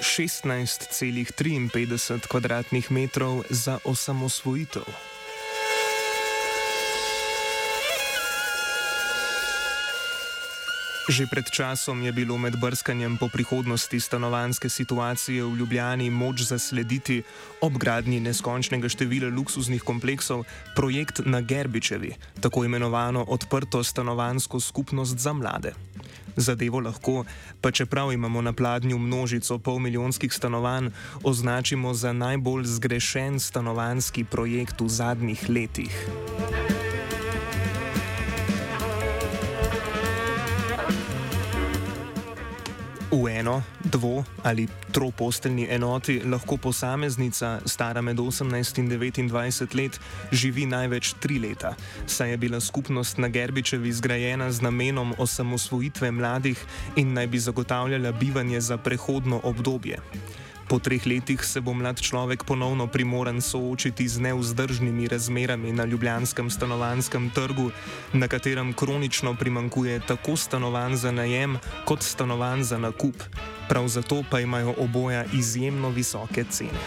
16,53 kvadratnih metrov za osamosvojitev. Že pred časom je bilo med brskanjem po prihodnosti stanovanske situacije v Ljubljani moč zaslediti obgradnji neskončnega števila luksuznih kompleksov projekt na Gerbičevi, tako imenovano odprto stanovansko skupnost za mlade. Zadevo lahko, pa čeprav imamo na pladnju množico polmilijonskih stanovanj, označimo za najbolj zgrešen stanovanski projekt v zadnjih letih. V eno, dvo ali troposteljni enoti lahko posameznica, stara med 18 in 29 let, živi največ tri leta, saj je bila skupnost na Gerbičevi zgrajena z namenom osamosvojitve mladih in naj bi zagotavljala bivanje za prehodno obdobje. Po treh letih se bo mlad človek ponovno primoran soočiti z neuzdržnimi razmerami na ljubljanskem stanovanskem trgu, na katerem kronično primankuje tako stanovanj za najem kot stanovanj za nakup. Prav zato pa imajo oboja izjemno visoke cene.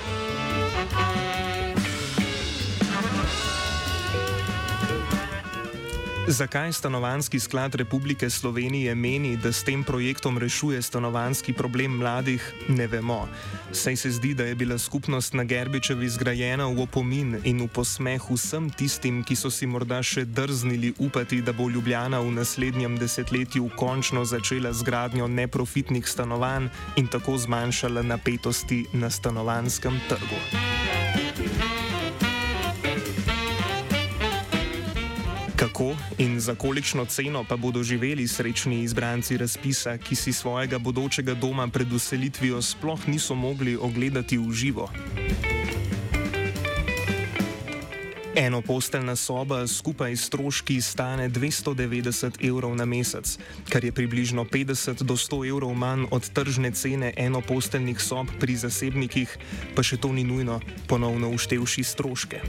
Zakaj Stanovanski sklad Republike Slovenije meni, da s tem projektom rešuje stanovanski problem mladih, ne vemo. Saj se zdi, da je bila skupnost na Gerbičevi zgrajena v opomin in v posmeh vsem tistim, ki so si morda še drznili upati, da bo Ljubljana v naslednjem desetletju končno začela z gradnjo neprofitnih stanovanj in tako zmanjšala napetosti na stanovanskem trgu. Kako in za kolikšno ceno pa bodo živeli srečni izbranci razpisa, ki si svojega bodočega doma pred uselitvijo sploh niso mogli ogledati v živo? Eno posteljna soba skupaj s stroški stane 290 evrov na mesec, kar je približno 50 do 100 evrov manj od tržne cene enoposteljnih sob pri zasebnikih, pa še to ni nujno, ponovno uštevši stroške.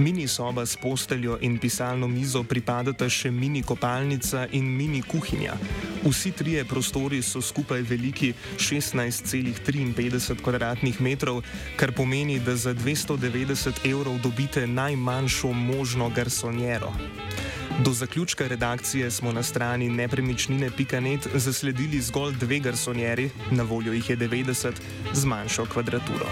Mini soba s posteljo in pisalno mizo pripadata še mini kopalnica in mini kuhinja. Vsi trije prostori so skupaj veliki 16,53 km2, kar pomeni, da za 290 evrov dobite najmanjšo možno garsonjero. Do zaključka redakcije smo na strani nepremičnine.net zasledili zgolj dve garsonjeri, na voljo jih je 90, z manjšo kvadraturo.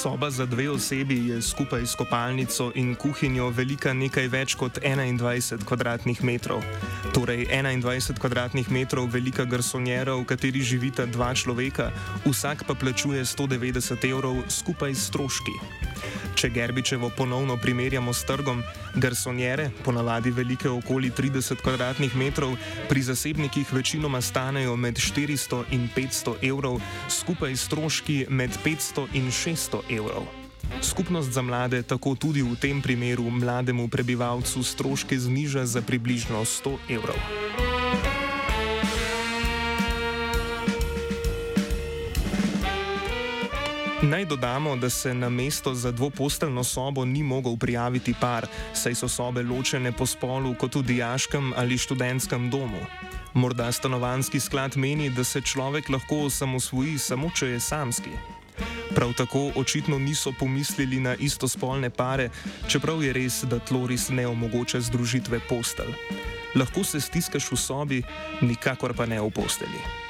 Soba za dve osebi je skupaj s kopalnico in kuhinjo velika nekaj več kot 21 km2. Torej 21 km2 velika garsonjera, v kateri živita dva človeka, vsak pa plačuje 190 evrov skupaj s stroški. Če Gerbičevo ponovno primerjamo s trgom, garsonjere, ponavadi velike okoli 30 km2, pri zasebnikih večinoma stanejo med 400 in 500 evrov, skupaj stroški med 500 in 600 evrov. Skupnost za mlade tako tudi v tem primeru mlademu prebivalcu stroške zniža za približno 100 evrov. Naj dodamo, da se na mesto za dvoposteljno sobo ni mogel prijaviti par, saj so sobe ločene po spolu kot v dijaškem ali študentskem domu. Morda stanovanski sklad meni, da se človek lahko osamosvoji samo, če je samski. Prav tako očitno niso pomislili na istospolne pare, čeprav je res, da tloris ne omogoča združitve postelj. Lahko se stiskaš v sobi, nikakor pa ne v posteli.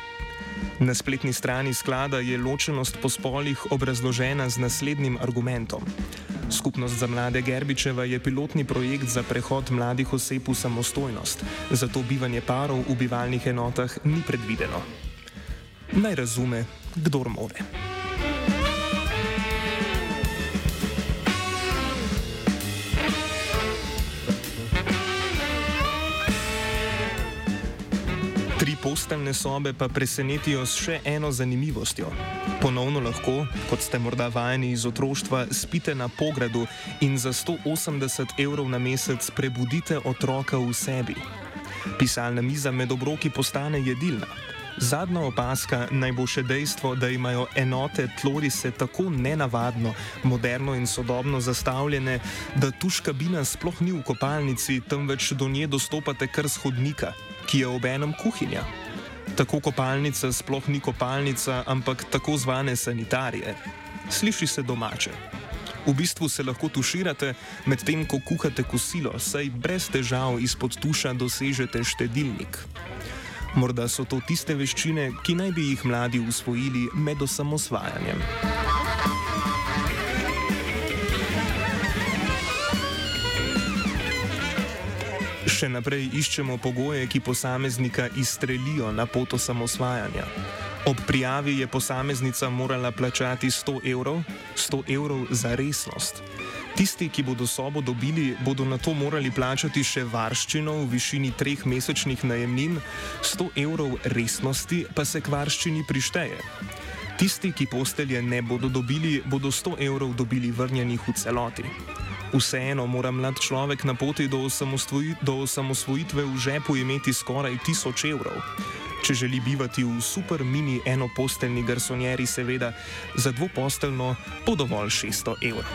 Na spletni strani sklada je ločenost po spolih obrazložena z naslednjim argumentom. Skupnost za mlade Gerbičeva je pilotni projekt za prehod mladih oseb v samostojnost, zato bivanje parov v bivalnih enotah ni predvideno. Naj razume, kdor more. Posteljne sobe pa presenetijo s še eno zanimivostjo. Ponovno lahko, kot ste morda vajeni iz otroštva, spite na pogradu in za 180 evrov na mesec prebudite otroka v sebi. Pisalna miza med obroki postane jedilna. Zadnja opaska naj bo še dejstvo, da imajo enote tlorise tako nenavadno, moderno in sodobno zastavljene, da tuš kabina sploh ni v kopalnici, temveč do nje dostopate kar z hodnika, ki je obenem kuhinja. Tako kopalnica sploh ni kopalnica, ampak tako zvane sanitarije. Sliši se domače. V bistvu se lahko tuširate, medtem ko kuhate kosilo, saj brez težav izpod tuša dosežete štedilnik. Morda so to tiste veščine, ki naj bi jih mladi usvojili med osamosvajanjem. Še naprej iščemo pogoje, ki posameznika izstrelijo na pot osamosvajanja. Ob prijavi je posameznica morala plačati 100 evrov, 100 evrov za resnost. Tisti, ki bodo sobo dobili, bodo na to morali plačati še varščino v višini treh mesečnih najemnin, 100 evrov resnosti pa se k varščini prišteje. Tisti, ki postelje ne bodo dobili, bodo 100 evrov dobili vrnjenih v celoti. Vseeno mora mlad človek na poti do, do osamosvojitve v žepu imeti skoraj 1000 evrov. Če želi bivati v super mini enoposteljni garsonjeri, seveda za dvoposteljno bo dovolj 600 evrov.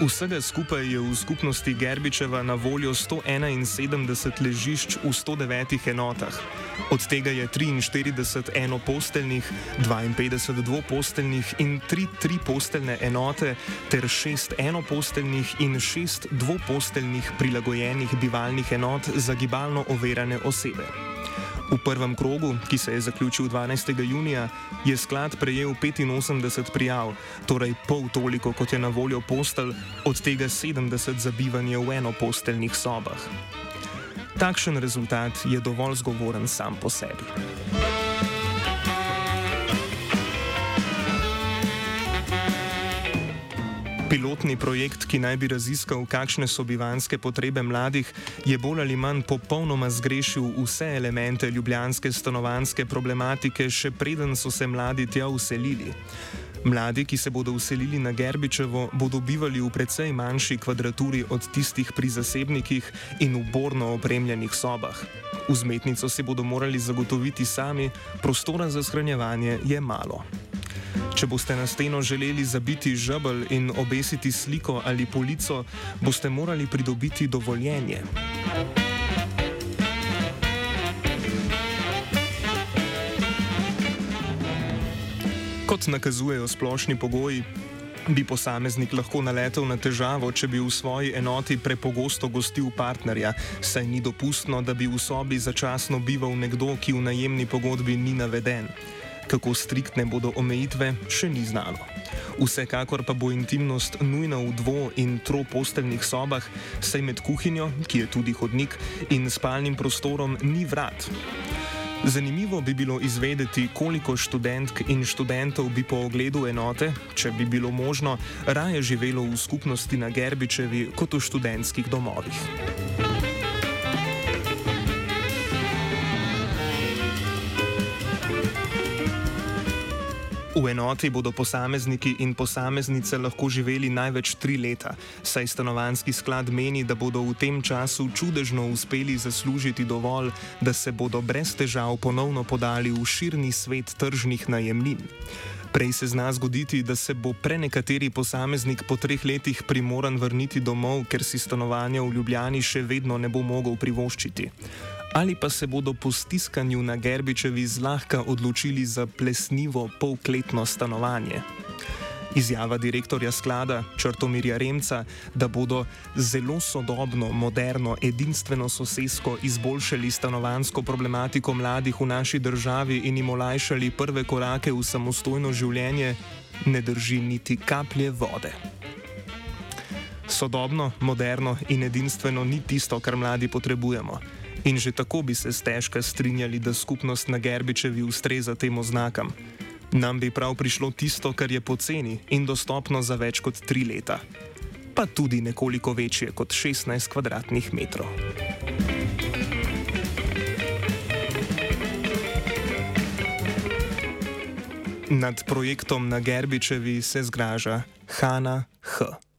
Vsega skupaj je v skupnosti Gerbičeva na voljo 171 ležišč v 109 enotah. Od tega je 43 enoposteljnih, 52 dvoposteljnih in 3 triposteljne enote ter 6 enoposteljnih in 6 dvoposteljnih prilagojenih bivalnih enot za gibalno overene osebe. V prvem krogu, ki se je zaključil 12. junija, je sklad prejel 85 prijav, torej pol toliko, kot je na voljo postelj, od tega 70 za bivanje v enoposteljnih sobah. Takšen rezultat je dovolj zgovoren sam po sebi. Pilotni projekt, ki naj bi raziskal, kakšne so bivanske potrebe mladih, je bolj ali manj popolnoma zgrešil vse elemente ljubljanske stanovanske problematike, še preden so se mladi tja uselili. Mladi, ki se bodo uselili na Gerbičevo, bodo bivali v precej manjši kvadraturi od tistih pri zasebnikih in v borno opremljenih sobah. Vzmetnico si bodo morali zagotoviti sami, prostora za shranjevanje je malo. Če boste na steno želeli zabiti žebelj in obesiti sliko ali polico, boste morali pridobiti dovoljenje. Kot nakazujejo splošni pogoji, bi posameznik lahko naletel na težavo, če bi v svoji enoti prepogosto gostil partnerja, saj ni dopustno, da bi v sobi začasno bival nekdo, ki v najemni pogodbi ni naveden. Kako striktne bodo omejitve, še ni znano. Vsekakor pa bo intimnost nujna v dvo- in troposteljnih sobah, saj med kuhinjo, ki je tudi hodnik, in spalnim prostorom ni vrat. Zanimivo bi bilo izvedeti, koliko študentk in študentov bi po ogledu enote, če bi bilo možno, raje živelo v skupnosti na Gerbičevi kot v študentskih domovih. V enoti bodo posamezniki in posameznice lahko živeli največ tri leta, saj stanovanski sklad meni, da bodo v tem času čudežno uspeli zaslužiti dovolj, da se bodo brez težav ponovno podali v širni svet tržnih najemnin. Prej se zna zgoditi, da se bo prenekateri posameznik po treh letih primoran vrniti domov, ker si stanovanja v Ljubljani še vedno ne bo mogel privoščiti ali pa se bodo po stiskanju na Gerbičevi zlahka odločili za plesnivo polkletno stanovanje. Izjava direktorja sklada Črtomirja Remca, da bodo zelo sodobno, moderno, edinstveno sosedsko izboljšali stanovansko problematiko mladih v naši državi in jim olajšali prve korake v samostojno življenje, ne drži niti kaplje vode. Sodobno, moderno in edinstveno ni tisto, kar mladi potrebujemo. In že tako bi se stežka strinjali, da skupnost na Gerbičevi ustreza tem oznakam. Nam bi prav prišlo tisto, kar je poceni in dostopno za več kot tri leta, pa tudi nekoliko večje kot 16 kvadratnih metrov. Nad projektom na Gerbičevi se zgraža Hanna H.